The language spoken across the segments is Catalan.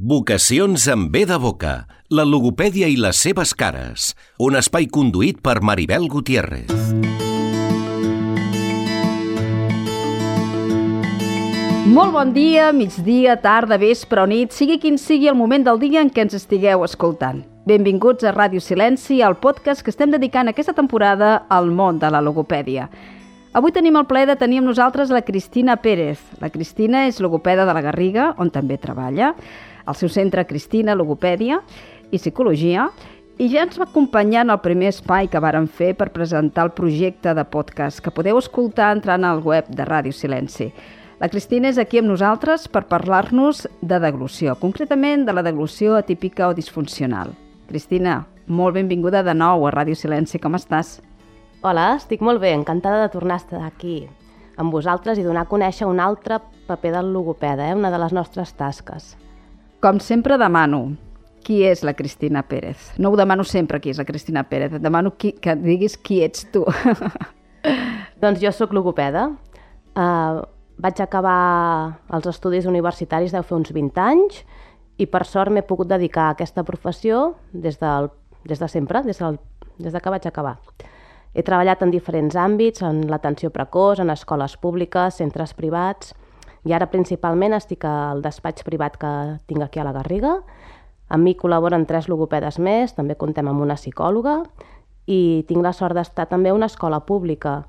Vocacions amb B de boca, la logopèdia i les seves cares. Un espai conduït per Maribel Gutiérrez. Molt bon dia, migdia, tarda, vespre o nit, sigui quin sigui el moment del dia en què ens estigueu escoltant. Benvinguts a Ràdio Silenci, el podcast que estem dedicant aquesta temporada al món de la logopèdia. Avui tenim el plaer de tenir amb nosaltres la Cristina Pérez. La Cristina és logopeda de la Garriga, on també treballa, al seu centre Cristina Logopèdia i Psicologia, i ja ens va acompanyar en el primer espai que varen fer per presentar el projecte de podcast, que podeu escoltar entrant al web de Ràdio Silenci. La Cristina és aquí amb nosaltres per parlar-nos de deglució, concretament de la deglució atípica o disfuncional. Cristina, molt benvinguda de nou a Ràdio Silenci, com estàs? Hola, estic molt bé, encantada de tornar a estar aquí amb vosaltres i donar a conèixer un altre paper del logopeda, eh? una de les nostres tasques. Com sempre demano, qui és la Cristina Pérez? No ho demano sempre qui és la Cristina Pérez, et demano qui, que diguis qui ets tu. doncs jo sóc logopeda. Uh, vaig acabar els estudis universitaris deu fer uns 20 anys i per sort m'he pogut dedicar a aquesta professió des, del, des de sempre, des, del, des de que vaig acabar. He treballat en diferents àmbits, en l'atenció precoç, en escoles públiques, centres privats, i ara principalment estic al despatx privat que tinc aquí a la Garriga. Amb mi col·laboren tres logopedes més, també contem amb una psicòloga, i tinc la sort d'estar també a una escola pública,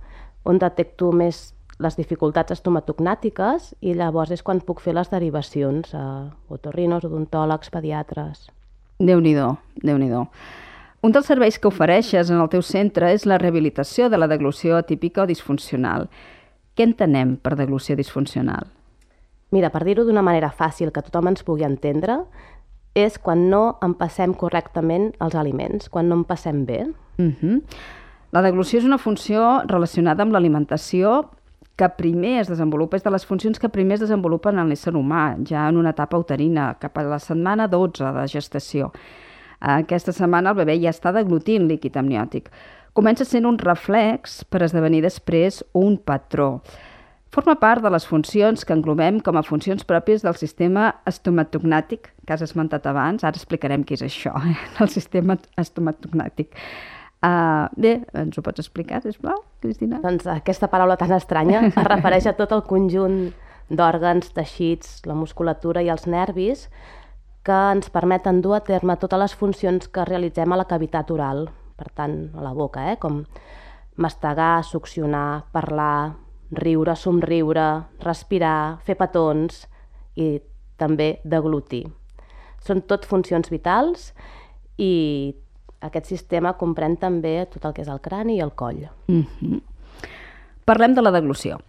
on detecto més les dificultats estomatognàtiques i llavors és quan puc fer les derivacions a otorrinos, odontòlegs, pediatres. Déu-n'hi-do, déu nhi déu un dels serveis que ofereixes en el teu centre és la rehabilitació de la deglució atípica o disfuncional. Què entenem per deglució disfuncional? Mira, per dir-ho d'una manera fàcil que tothom ens pugui entendre, és quan no empassem correctament els aliments, quan no empassem bé. Uh mhm. -huh. La deglució és una funció relacionada amb l'alimentació que primer es desenvolupa, és de les funcions que primer es desenvolupen en l'ésser humà, ja en una etapa uterina, cap a la setmana 12 de gestació. Aquesta setmana el bebè ja està deglutint líquid amniòtic. Comença sent un reflex per esdevenir després un patró. Forma part de les funcions que englobem com a funcions pròpies del sistema estomatognàtic, que has esmentat abans. Ara explicarem què és això, eh? el sistema estomatognàtic. Uh, bé, ens ho pots explicar, sisplau, Cristina? Doncs aquesta paraula tan estranya es refereix a tot el conjunt d'òrgans, teixits, la musculatura i els nervis que ens permeten dur a terme totes les funcions que realitzem a la cavitat oral, per tant, a la boca, eh? com mastegar, succionar, parlar, riure, somriure, respirar, fer petons i també deglutir. Són tot funcions vitals i aquest sistema comprèn també tot el que és el crani i el coll. Mm -hmm. Parlem de la deglució.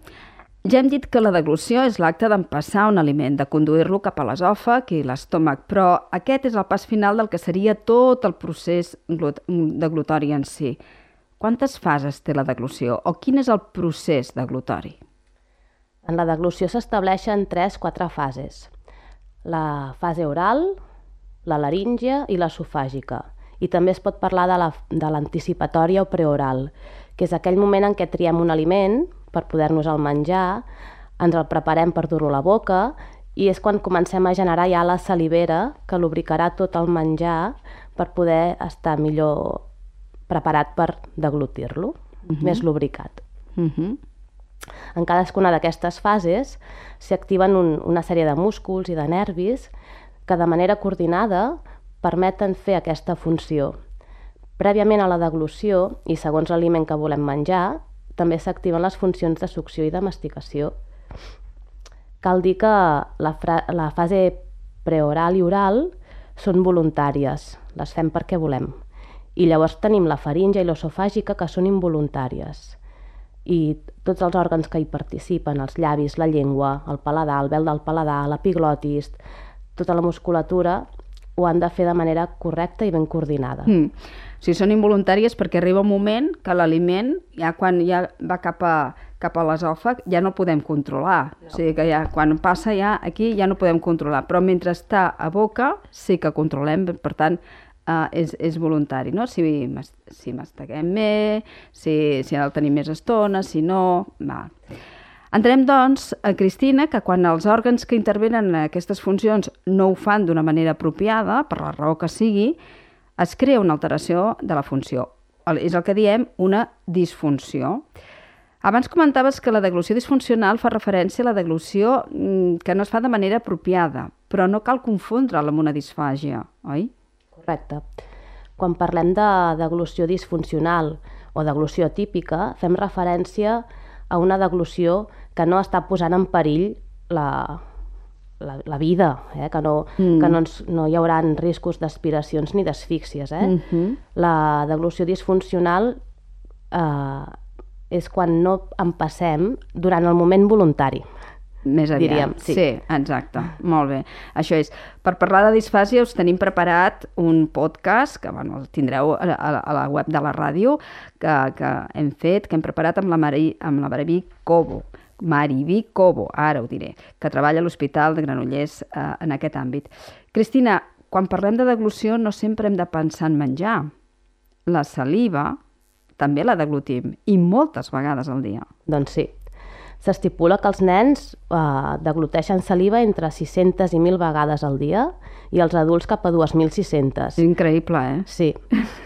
Ja hem dit que la deglució és l'acte d'empassar un aliment, de conduir-lo cap a l'esòfag i l'estómac, però aquest és el pas final del que seria tot el procés deglutori en si. Quantes fases té la deglució o quin és el procés deglutori? En la deglució s'estableixen 3-4 fases. La fase oral, la laríngia i l'esofàgica. I també es pot parlar de l'anticipatòria la, o preoral, que és aquell moment en què triem un aliment per poder-nos el menjar, ens el preparem per dur-lo a la boca i és quan comencem a generar ja la salivera que lubricarà tot el menjar per poder estar millor preparat per deglutir-lo, uh mhm. -huh. més lubricat. Uh mhm. -huh. En cadascuna d'aquestes fases s'activen un, una sèrie de músculs i de nervis que de manera coordinada permeten fer aquesta funció. Prèviament a la deglució i segons l'aliment que volem menjar, també s'activen les funcions de succió i de masticació. Cal dir que la, la fase preoral i oral són voluntàries, les fem perquè volem. I llavors tenim la faringe i l'osofàgica que són involuntàries. I tots els òrgans que hi participen, els llavis, la llengua, el paladar, el vel del paladar, l'epiglotis, tota la musculatura, ho han de fer de manera correcta i ben coordinada. Mm. Si són involuntàries perquè arriba un moment que l'aliment, ja quan ja va cap a, cap a l'esòfag, ja no el podem controlar. No. O sigui que ja, quan passa ja aquí ja no podem controlar, però mentre està a boca sí que controlem, per tant, uh, és, és voluntari, no? Si, si masteguem bé, si, si el tenim més estona, si no... Va. Entrem, doncs, a Cristina, que quan els òrgans que intervenen en aquestes funcions no ho fan d'una manera apropiada, per la raó que sigui, es crea una alteració de la funció. És el que diem una disfunció. Abans comentaves que la deglució disfuncional fa referència a la deglució mm, que no es fa de manera apropiada, però no cal confondre-la amb una disfàgia, oi? Correcte. Quan parlem de deglució disfuncional o deglució típica, fem referència a una deglusió que no està posant en perill la, la, la vida, eh? que, no, mm. que no, ens, no hi haurà riscos d'aspiracions ni d'asfíxies. Eh? Mm -hmm. La deglució disfuncional eh, és quan no en passem durant el moment voluntari. Més aviat. Diríem, sí. sí, exacte. Molt bé. Això és. Per parlar de disfàsia us tenim preparat un podcast, que bueno, el tindreu a, a, a la web de la ràdio, que, que hem fet, que hem preparat amb la, Mari, amb la Mariví Cobo. Mariví Cobo, ara ho diré, que treballa a l'Hospital de Granollers eh, en aquest àmbit. Cristina, quan parlem de deglució no sempre hem de pensar en menjar. La saliva també la deglutim, i moltes vegades al dia. Doncs sí. S'estipula que els nens eh, degluteixen saliva entre 600 i 1.000 vegades al dia i els adults cap a 2.600. És increïble, eh? Sí.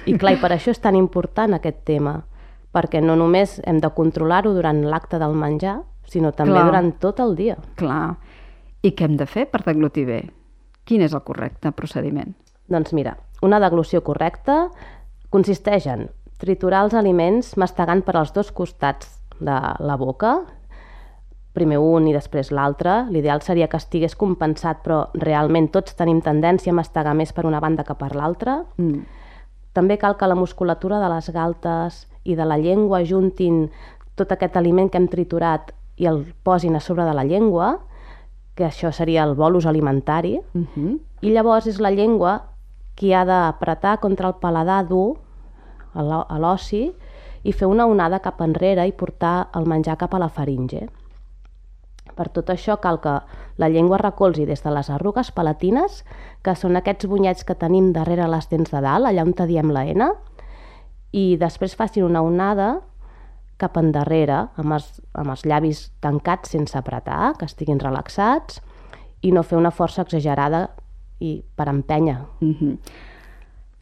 I clar, i per això és tan important aquest tema, perquè no només hem de controlar-ho durant l'acte del menjar, sinó també clar. durant tot el dia. Clar. I què hem de fer per deglutir bé? Quin és el correcte procediment? Doncs mira, una deglució correcta consisteix en triturar els aliments mastegant per als dos costats de la boca, primer un i després l'altre. L'ideal seria que estigués compensat, però realment tots tenim tendència a mastegar més per una banda que per l'altra. Mm. També cal que la musculatura de les galtes i de la llengua juntin tot aquest aliment que hem triturat i el posin a sobre de la llengua, que això seria el bolus alimentari, mm -hmm. i llavors és la llengua qui ha d'apretar contra el paladar dur a l'ossi i fer una onada cap enrere i portar el menjar cap a la faringe. Per tot això cal que la llengua recolzi des de les arrugues palatines, que són aquests bunyets que tenim darrere les dents de dalt, allà on te diem la N, i després facin una onada cap endarrere, amb els, amb els llavis tancats sense apretar, que estiguin relaxats, i no fer una força exagerada i per empènyer. Mm -hmm.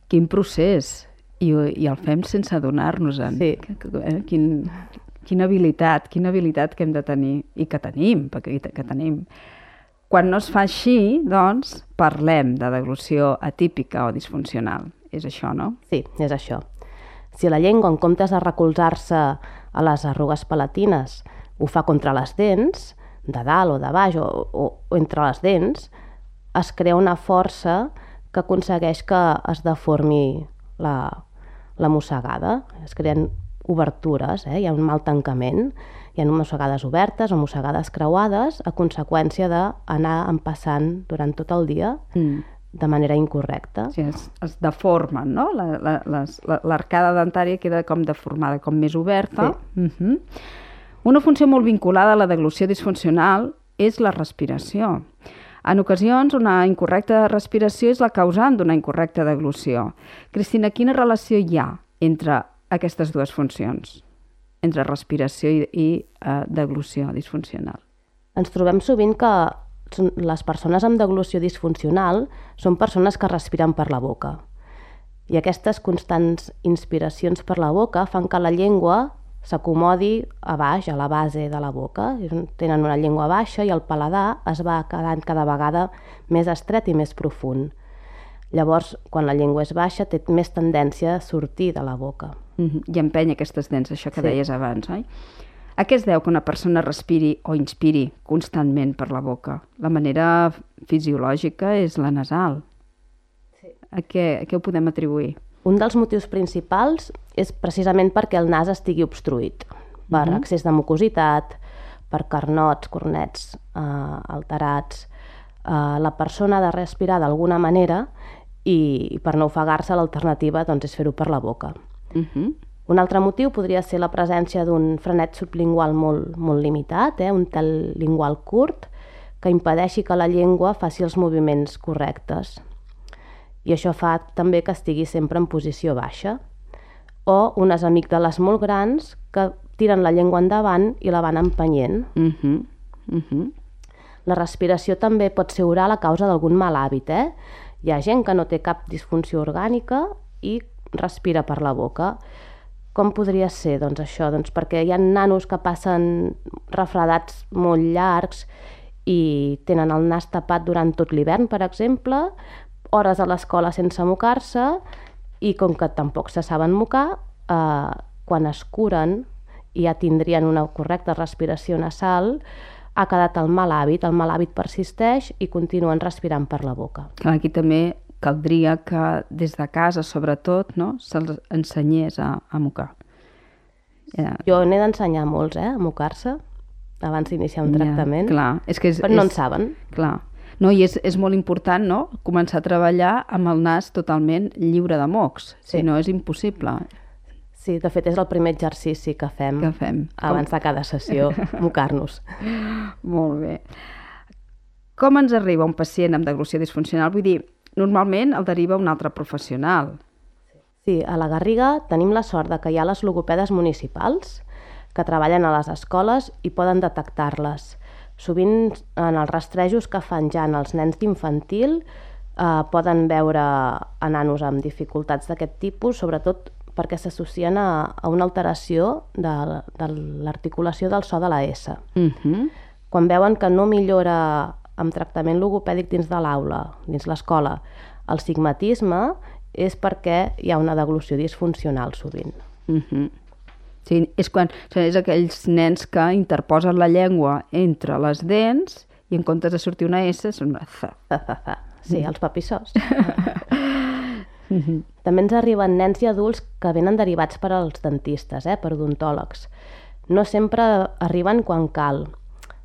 Quin procés! i, i el fem sense adonar-nos-en. Sí. Eh? Quin, quina habilitat, quina habilitat que hem de tenir, i que tenim, perquè que tenim. Quan no es fa així, doncs, parlem de deglució atípica o disfuncional. És això, no? Sí, és això. Si la llengua, en comptes de recolzar-se a les arrugues palatines, ho fa contra les dents, de dalt o de baix o, o, o entre les dents, es crea una força que aconsegueix que es deformi la, la mossegada, es creen obertures, eh? hi ha un mal tancament, hi ha mossegades obertes o mossegades creuades a conseqüència d'anar empassant durant tot el dia mm. de manera incorrecta. Sí, es, es deformen, no? L'arcada la, la, dentària queda com deformada, com més oberta. Sí. Mm -hmm. Una funció molt vinculada a la deglució disfuncional és la respiració. En ocasions, una incorrecta respiració és la causant d'una incorrecta deglució. Cristina, quina relació hi ha entre aquestes dues funcions? Entre respiració i, i uh, deglució disfuncional? Ens trobem sovint que les persones amb deglució disfuncional són persones que respiren per la boca. I aquestes constants inspiracions per la boca fan que la llengua s'acomodi a baix, a la base de la boca. Tenen una llengua baixa i el paladar es va quedant cada vegada més estret i més profund. Llavors, quan la llengua és baixa, té més tendència a sortir de la boca. Mm -hmm. I empenya aquestes dents, això que sí. deies abans, oi? A què es deu que una persona respiri o inspiri constantment per la boca? La manera fisiològica és la nasal. Sí. A què, a què ho podem atribuir? Un dels motius principals és precisament perquè el nas estigui obstruït per uh -huh. excés de mucositat, per carnots, cornets eh, alterats. Eh, la persona ha de respirar d'alguna manera i, i per no ofegar-se l'alternativa doncs, és fer-ho per la boca. Uh -huh. Un altre motiu podria ser la presència d'un frenet sublingual molt, molt limitat, eh, un tel lingual curt, que impedeixi que la llengua faci els moviments correctes i això fa també que estigui sempre en posició baixa. O unes amígdales molt grans que tiren la llengua endavant i la van empenyent. Uh -huh. Uh -huh. La respiració també pot ser oral a causa d'algun mal hàbit, eh? Hi ha gent que no té cap disfunció orgànica i respira per la boca. Com podria ser, doncs, això? Doncs perquè hi ha nanos que passen refredats molt llargs i tenen el nas tapat durant tot l'hivern, per exemple, hores a l'escola sense mocar-se i com que tampoc se saben mocar, eh, quan es curen i ja tindrien una correcta respiració nasal, ha quedat el mal hàbit, el mal hàbit persisteix i continuen respirant per la boca. Aquí també caldria que des de casa, sobretot, no, se'ls ensenyés a, a mocar. Ja. Jo n'he d'ensenyar molts, eh, a mocar-se, abans d'iniciar un tractament, clar. És que és, però no és, en saben. Clar. No, i és, és molt important, no?, començar a treballar amb el nas totalment lliure de mocs. Sí. Si no, és impossible. Sí, de fet és el primer exercici que fem, Que fem. abans de cada sessió, mocar-nos. Molt bé. Com ens arriba un pacient amb deglució disfuncional? Vull dir, normalment el deriva un altre professional. Sí, a la Garriga tenim la sort de que hi ha les logopedes municipals que treballen a les escoles i poden detectar-les. Sovint en els rastrejos que fan ja en els nens d'infantil eh, poden veure a nanos amb dificultats d'aquest tipus, sobretot perquè s'associen a, a una alteració de, de l'articulació del so de la S. Uh -huh. Quan veuen que no millora amb tractament logopèdic dins de l'aula, dins l'escola, el sigmatisme és perquè hi ha una deglució disfuncional sovint. Uh -huh. Sí, és quan és aquells nens que interposen la llengua entre les dents i en comptes de sortir una S són una Z. Sí, els papissós. També ens arriben nens i adults que venen derivats per als dentistes, eh, per odontòlegs. No sempre arriben quan cal.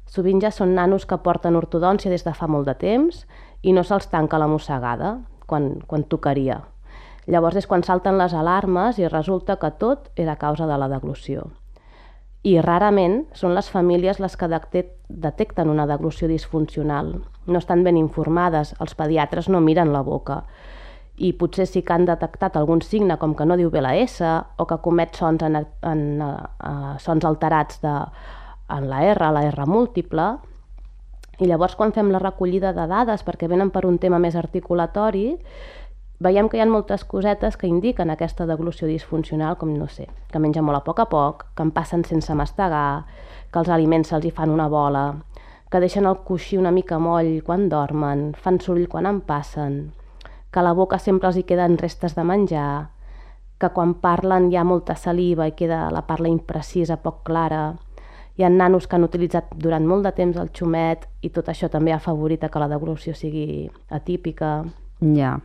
Sovint ja són nanos que porten ortodòncia des de fa molt de temps i no se'ls tanca la mossegada quan, quan tocaria. Llavors és quan salten les alarmes i resulta que tot era causa de la deglució. I rarament són les famílies les que detecten una deglució disfuncional. No estan ben informades, els pediatres no miren la boca i potser sí que han detectat algun signe com que no diu bé la S o que comet sons, en, en, uh, sons alterats de, en la R, la R múltiple, i llavors quan fem la recollida de dades perquè venen per un tema més articulatori, veiem que hi ha moltes cosetes que indiquen aquesta deglució disfuncional, com, no sé, que menja molt a poc a poc, que en passen sense mastegar, que els aliments se'ls hi fan una bola, que deixen el coixí una mica moll quan dormen, fan soroll quan en passen, que a la boca sempre els hi queden restes de menjar, que quan parlen hi ha molta saliva i queda la parla imprecisa, poc clara, hi ha nanos que han utilitzat durant molt de temps el xumet i tot això també ha afavorit que la deglució sigui atípica. Ja.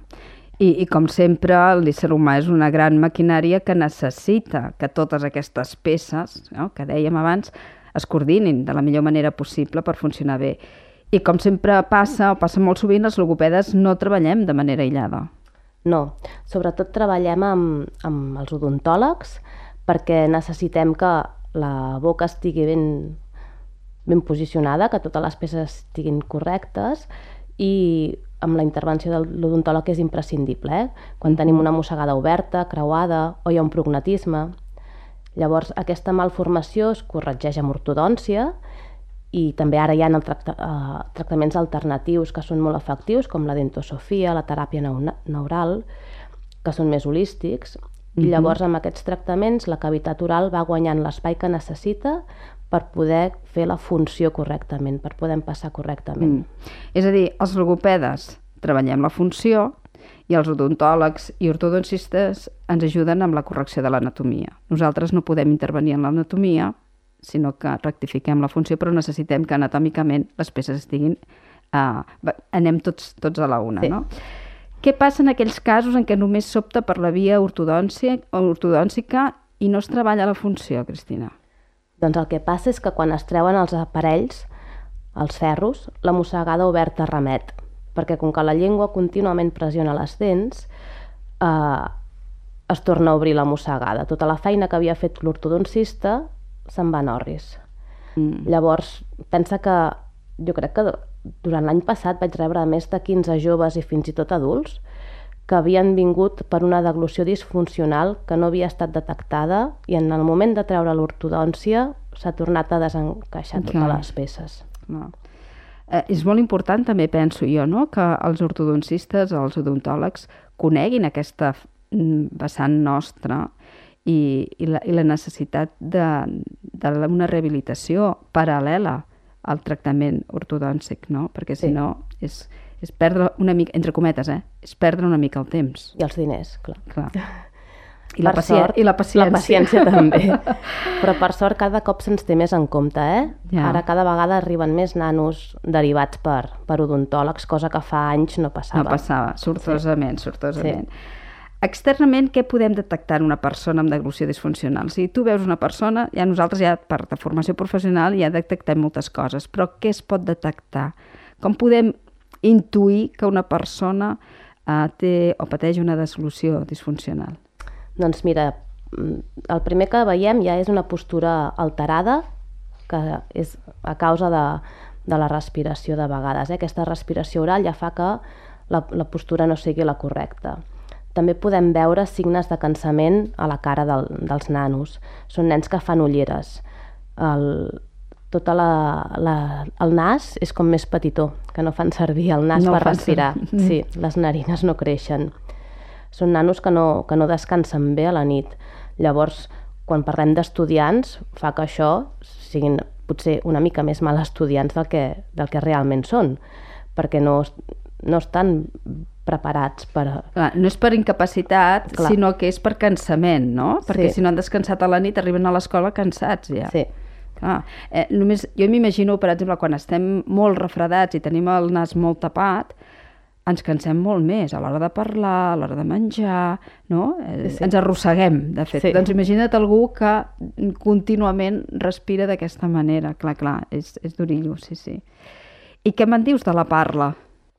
I, I com sempre, l'ésser humà és una gran maquinària que necessita que totes aquestes peces, no, que dèiem abans, es coordinin de la millor manera possible per funcionar bé. I com sempre passa, o passa molt sovint, els logopedes no treballem de manera aïllada. No, sobretot treballem amb, amb els odontòlegs perquè necessitem que la boca estigui ben, ben posicionada, que totes les peces estiguin correctes i amb la intervenció de l'odontòleg és imprescindible. Eh? Quan tenim una mossegada oberta, creuada o hi ha un prognatisme. Llavors, aquesta malformació es corregeix amb ortodòncia i també ara hi ha el tracta, uh, tractaments alternatius que són molt efectius, com la dentosofia, la teràpia neural, que són més holístics, i llavors amb aquests tractaments la cavitat oral va guanyant l'espai que necessita per poder fer la funció correctament, per poder passar correctament. Mm. És a dir, els logopedes treballem la funció i els odontòlegs i ortodoncistes ens ajuden amb la correcció de l'anatomia. Nosaltres no podem intervenir en l'anatomia, sinó que rectifiquem la funció, però necessitem que anatòmicament les peces estiguin... Uh, anem tots, tots a la una, Sí. no? Què passa en aquells casos en què només s'opta per la via ortodòncia, ortodòncica i no es treballa la funció, Cristina? Doncs el que passa és que quan es treuen els aparells, els ferros, la mossegada oberta remet, perquè com que la llengua contínuament pressiona les dents, eh, es torna a obrir la mossegada. Tota la feina que havia fet l'ortodoncista se'n va en orris. Mm. Llavors, pensa que jo crec que durant l'any passat vaig rebre més de 15 joves i fins i tot adults que havien vingut per una deglució disfuncional que no havia estat detectada i en el moment de treure l'ortodòncia s'ha tornat a desencaixar totes Clar. les peces. No. Eh, és molt important també, penso jo, no? que els ortodoncistes, els odontòlegs, coneguin aquesta vessant nostra i, i, la, i la necessitat d'una rehabilitació paral·lela al tractament ortodòntic, no? perquè si Sí. no és, és perdre una mica, entre cometes, eh? és perdre una mica el temps. I els diners, clar. Clar. I la, paci sort, I la paciència. La paciència també. Però per sort cada cop se'ns té més en compte, eh? Ja. Ara cada vegada arriben més nanos derivats per, per odontòlegs, cosa que fa anys no passava. No passava, sortosament, sí. sortosament. Sí. Externament, què podem detectar en una persona amb deglució disfuncional? Si tu veus una persona, ja nosaltres ja per de formació professional ja detectem moltes coses, però què es pot detectar? Com podem intuir que una persona eh, té o pateix una deglució disfuncional? Doncs mira, mm, el primer que veiem ja és una postura alterada, que és a causa de, de la respiració de vegades. Eh? Aquesta respiració oral ja fa que la, la postura no sigui la correcta. També podem veure signes de cansament a la cara del, dels nanos. Són nens que fan ulleres. El, tota la, la, el nas és com més petitó, que no fan servir el nas No per respirar. Sí, les narines no creixen. Són nanos que no, que no descansen bé a la nit. Llavors, quan parlem d'estudiants, fa que això siguin potser una mica més mal estudiants del que, del que realment són, perquè no, no estan preparats per... Clar, no és per incapacitat, Clar. sinó que és per cansament, no? Perquè Sí. si no han descansat a la nit arriben a l'escola cansats ja. Sí, Clar, eh, només, jo m'imagino, per exemple, quan estem molt refredats i tenim el nas molt tapat, ens cansem molt més a l'hora de parlar, a l'hora de menjar, no? Eh, Sí. Ens arrosseguem, de fet. Sí. Doncs imagina't algú que contínuament respira d'aquesta manera. Clar, clar, és, és durillo, sí, sí. I què me'n dius de la parla?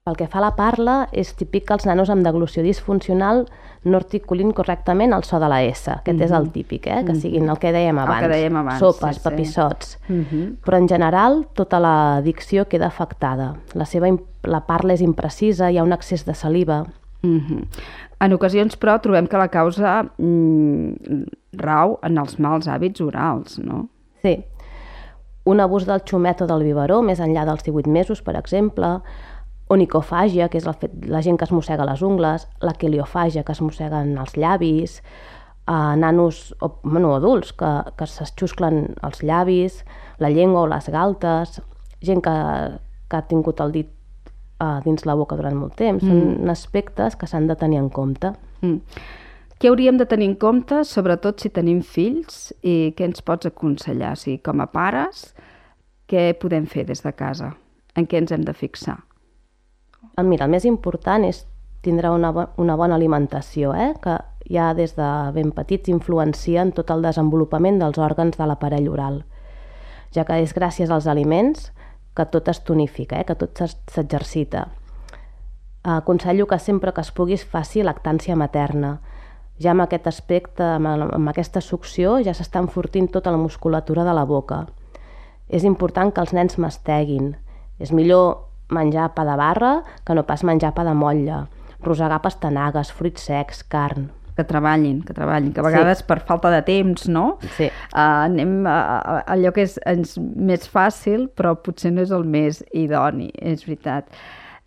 Pel que fa a la parla, és típic que els nanos amb deglució disfuncional no articulin correctament el so de la S. Aquest és el típic, eh? que siguin el que dèiem Mhm. que abans. dèiem abans, Sopes, sí, sí. papissots. Uh -huh. Però en general tota la dicció queda afectada. La, seva, la parla és imprecisa, hi ha un excés de saliva. Mhm. En ocasions, però, trobem que la causa mm, rau en els mals hàbits orals, no? Sí. Un abús del xumet o del biberó, més enllà dels 18 mesos, per exemple, onicofàgia, que és el fet, la gent que es mossega les ungles, la quiliofàgia, que es mosseguen els llavis, eh, nanos, o, bueno, adults, que, que s'exxusclen els llavis, la llengua o les galtes, gent que, que ha tingut el dit eh, dins la boca durant molt temps. Mm. Són aspectes que s'han de tenir en compte. Mm. Què hauríem de tenir en compte, sobretot si tenim fills, i què ens pots aconsellar? Sigui, com a pares, què podem fer des de casa? En què ens hem de fixar? El, mira, el més important és tindre una, bo una bona alimentació, eh? que ja des de ben petits influencia en tot el desenvolupament dels òrgans de l'aparell oral, ja que és gràcies als aliments que tot es tonifica, eh? que tot s'exercita. Aconsello que sempre que es pugui es faci lactància materna. Ja amb aquest aspecte, amb, amb aquesta succió, ja s'està enfortint tota la musculatura de la boca. És important que els nens masteguin. És millor menjar pa de barra que no pas menjar pa de motlla. Rosegar pastanagues, fruits secs, carn. Que treballin, que treballin, que a vegades sí. per falta de temps, no? Sí. Uh, anem a, a allò que és, és més fàcil, però potser no és el més idoni, és veritat.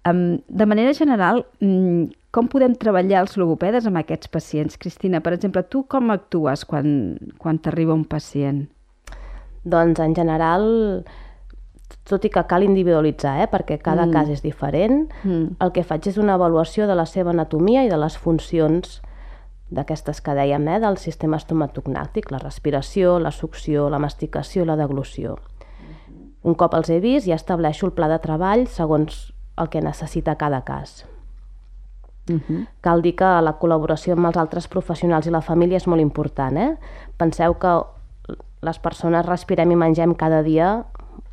Um, de manera general, um, com podem treballar els logopedes amb aquests pacients? Cristina, per exemple, tu com actues quan, quan t'arriba un pacient? Doncs en general, tot i que cal individualitzar, eh? perquè cada mm. cas és diferent, Mm. el que faig és una avaluació de la seva anatomia i de les funcions d'aquestes que dèiem, eh? del sistema estomatognàtic, la respiració, la succió, la masticació, la deglució. Un cop els he vist, ja estableixo el pla de treball segons el que necessita cada cas. Uh -huh. Cal dir que la col·laboració amb els altres professionals i la família és molt important. Eh? Penseu que les persones respirem i mengem cada dia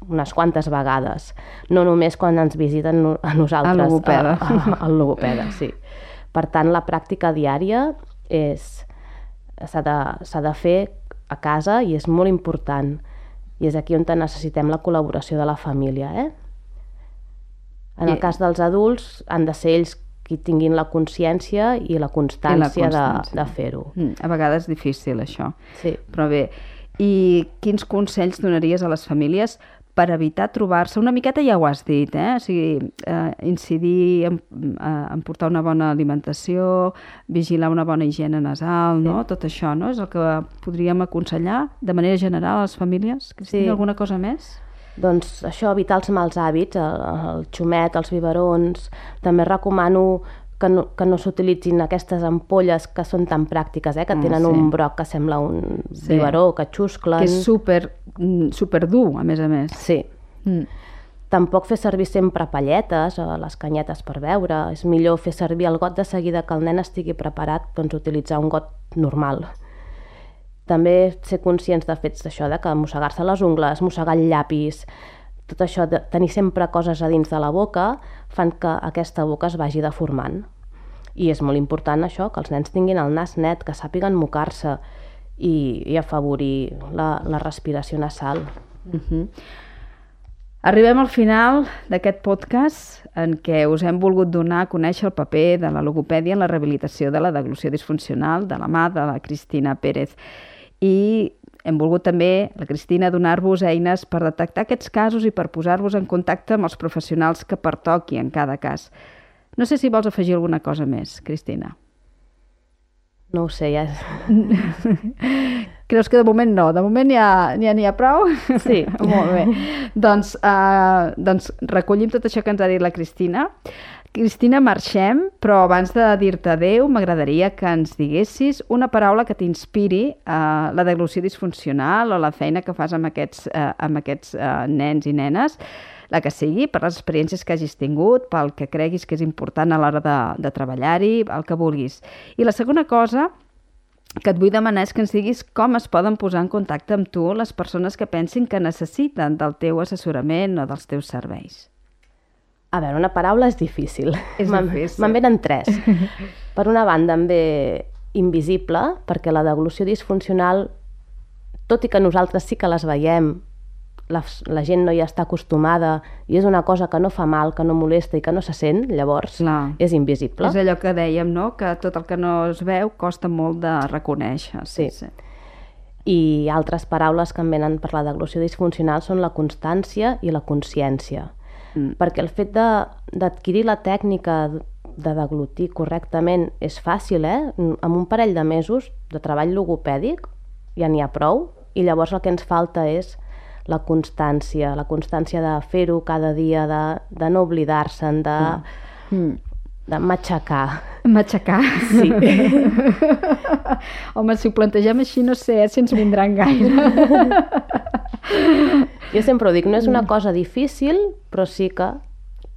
unes quantes vegades, no només quan ens visiten a nosaltres. Al logopeda. A, a, al logopeda, sí. Per tant, la pràctica diària és s'ha de, de fer a casa i és molt important. I és aquí on necessitem la col·laboració de la família. Eh? En el I- cas dels adults, han de ser ells que tinguin la consciència i la constància, I la constància. de, de fer-ho. Mm, a vegades és difícil, això. Sí. Però bé, i quins consells donaries a les famílies per evitar trobar-se, una miqueta ja ho has dit, eh? o sigui, eh, incidir en, eh, en portar una bona alimentació, vigilar una bona higiene nasal, no? tot això no? és el que podríem aconsellar de manera general a les famílies? Cristina, Sí. alguna cosa més? Doncs això, evitar els mals hàbits, el, el xumet, els biberons. També recomano que no, que no s'utilitzin aquestes ampolles que són tan pràctiques, eh? que Ah, tenen sí. un broc que sembla un Sí. biberó, que xusclen. Que és super, mm, super dur, a més a més. Sí. Mm. Tampoc fer servir sempre palletes o les canyetes per beure. És millor fer servir el got de seguida que el nen estigui preparat, doncs utilitzar un got normal. També ser conscients de fets d'això, de que mossegar-se les ungles, mossegar el llapis, tot això de tenir sempre coses a dins de la boca fan que aquesta boca es vagi deformant. I és molt important això, que els nens tinguin el nas net, que sàpiguen mocar-se i, i afavorir la, la respiració nasal. Mhm. Arribem al final d'aquest podcast en què us hem volgut donar a conèixer el paper de la logopèdia en la rehabilitació de la deglució disfuncional de la mà de la Cristina Pérez. I hem volgut també, la Cristina, donar-vos eines per detectar aquests casos i per posar-vos en contacte amb els professionals que pertoqui en cada cas. No sé si vols afegir alguna cosa més, Cristina. No ho sé, ja. Creus que de moment no? De moment ja n'hi ha, ha prou? Sí. Molt bé. doncs, uh, doncs recollim tot això que ens ha dit la Cristina. Cristina, marxem, però abans de dir-te adeu, m'agradaria que ens diguessis una paraula que t'inspiri uh, la deglució disfuncional o la feina que fas amb aquests, uh, amb aquests uh, nens i nenes, la que sigui, per les experiències que hagis tingut, pel que creguis que és important a l'hora de, de treballar-hi, el que vulguis. I la segona cosa que et vull demanar és que ens diguis com es poden posar en contacte amb tu les persones que pensin que necessiten del teu assessorament o dels teus serveis. A veure, una paraula és difícil. És difícil. Me'n venen tres. per una banda, em ve invisible, perquè la deglució disfuncional, tot i que nosaltres sí que les veiem, la, la gent no hi està acostumada i és una cosa que no fa mal, que no molesta i que no se sent, llavors Clar. és invisible. És allò que dèiem, no?, que tot el que no es veu costa molt de reconèixer. Sí. I altres paraules que em venen per la deglució disfuncional són la constància i la consciència. Mm. Perquè el fet de- d'adquirir la tècnica de deglutir correctament és fàcil, eh? Amb un parell de mesos de treball logopèdic ja n'hi ha prou i llavors el que ens falta és la constància, la constància de fer-ho cada dia, de, de no oblidar-se'n, de, Mm. de matxacar. Matxacar. Sí. Home, si ho plantegem així, no sé eh, si ens vindran gaire. Jo sempre ho dic, no és una cosa difícil, però sí que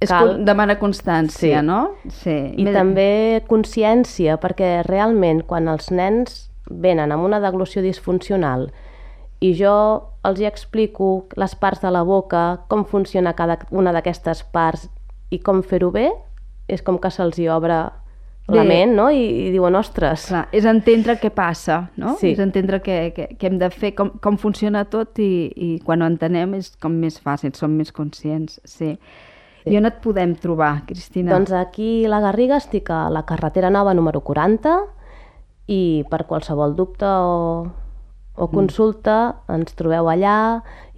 és cal... demana constància, Sí. no? Sí. I també consciència, perquè realment quan els nens venen amb una deglució disfuncional i jo els hi explico les parts de la boca, com funciona cada una d'aquestes parts i com fer-ho bé, és com que se'ls hi obre la Bé. ment, no? I, i diuen, ostres, Clar, és entendre què passa, no? Sí. És entendre què, què, què hem de fer, com, com funciona tot i, i quan ho entenem és com més fàcil, som més conscients, sí. sí. I on et podem trobar, Cristina? Doncs aquí a la Garriga estic a la carretera nova número 40 i per qualsevol dubte o, o consulta ens trobeu allà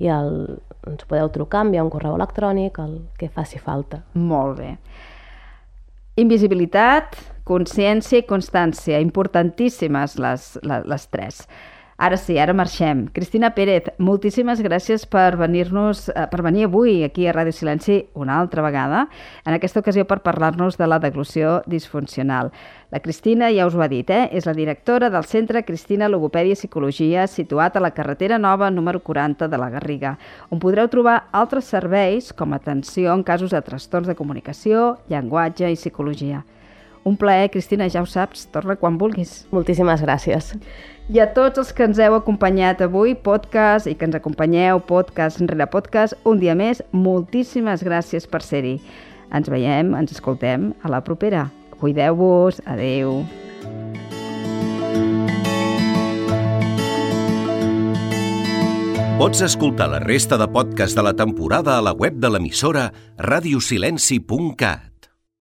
i el, ens podeu trucar, enviar un correu electrònic, el que faci falta. Molt bé. Invisibilitat, consciència i constància, importantíssimes les, les, les tres. Ara sí, ara marxem. Cristina Pérez, moltíssimes gràcies per venir-nos, eh, per venir avui aquí a Ràdio Silenci una altra vegada, en aquesta ocasió per parlar-nos de la deglució disfuncional. La Cristina ja us ho ha dit, eh? és la directora del Centre Cristina Logopèdia i Psicologia situat a la carretera nova número 40 de la Garriga, on podreu trobar altres serveis com atenció en casos de trastorns de comunicació, llenguatge i psicologia. Un plaer, Cristina, ja ho saps, torna quan vulguis. Moltíssimes gràcies. I a tots els que ens heu acompanyat avui, podcast, i que ens acompanyeu podcast rere podcast, un dia més, moltíssimes gràcies per ser-hi. Ens veiem, ens escoltem a la propera. Cuideu-vos, adeu. Pots escoltar la resta de podcast de la temporada a la web de l'emissora radiosilenci.cat.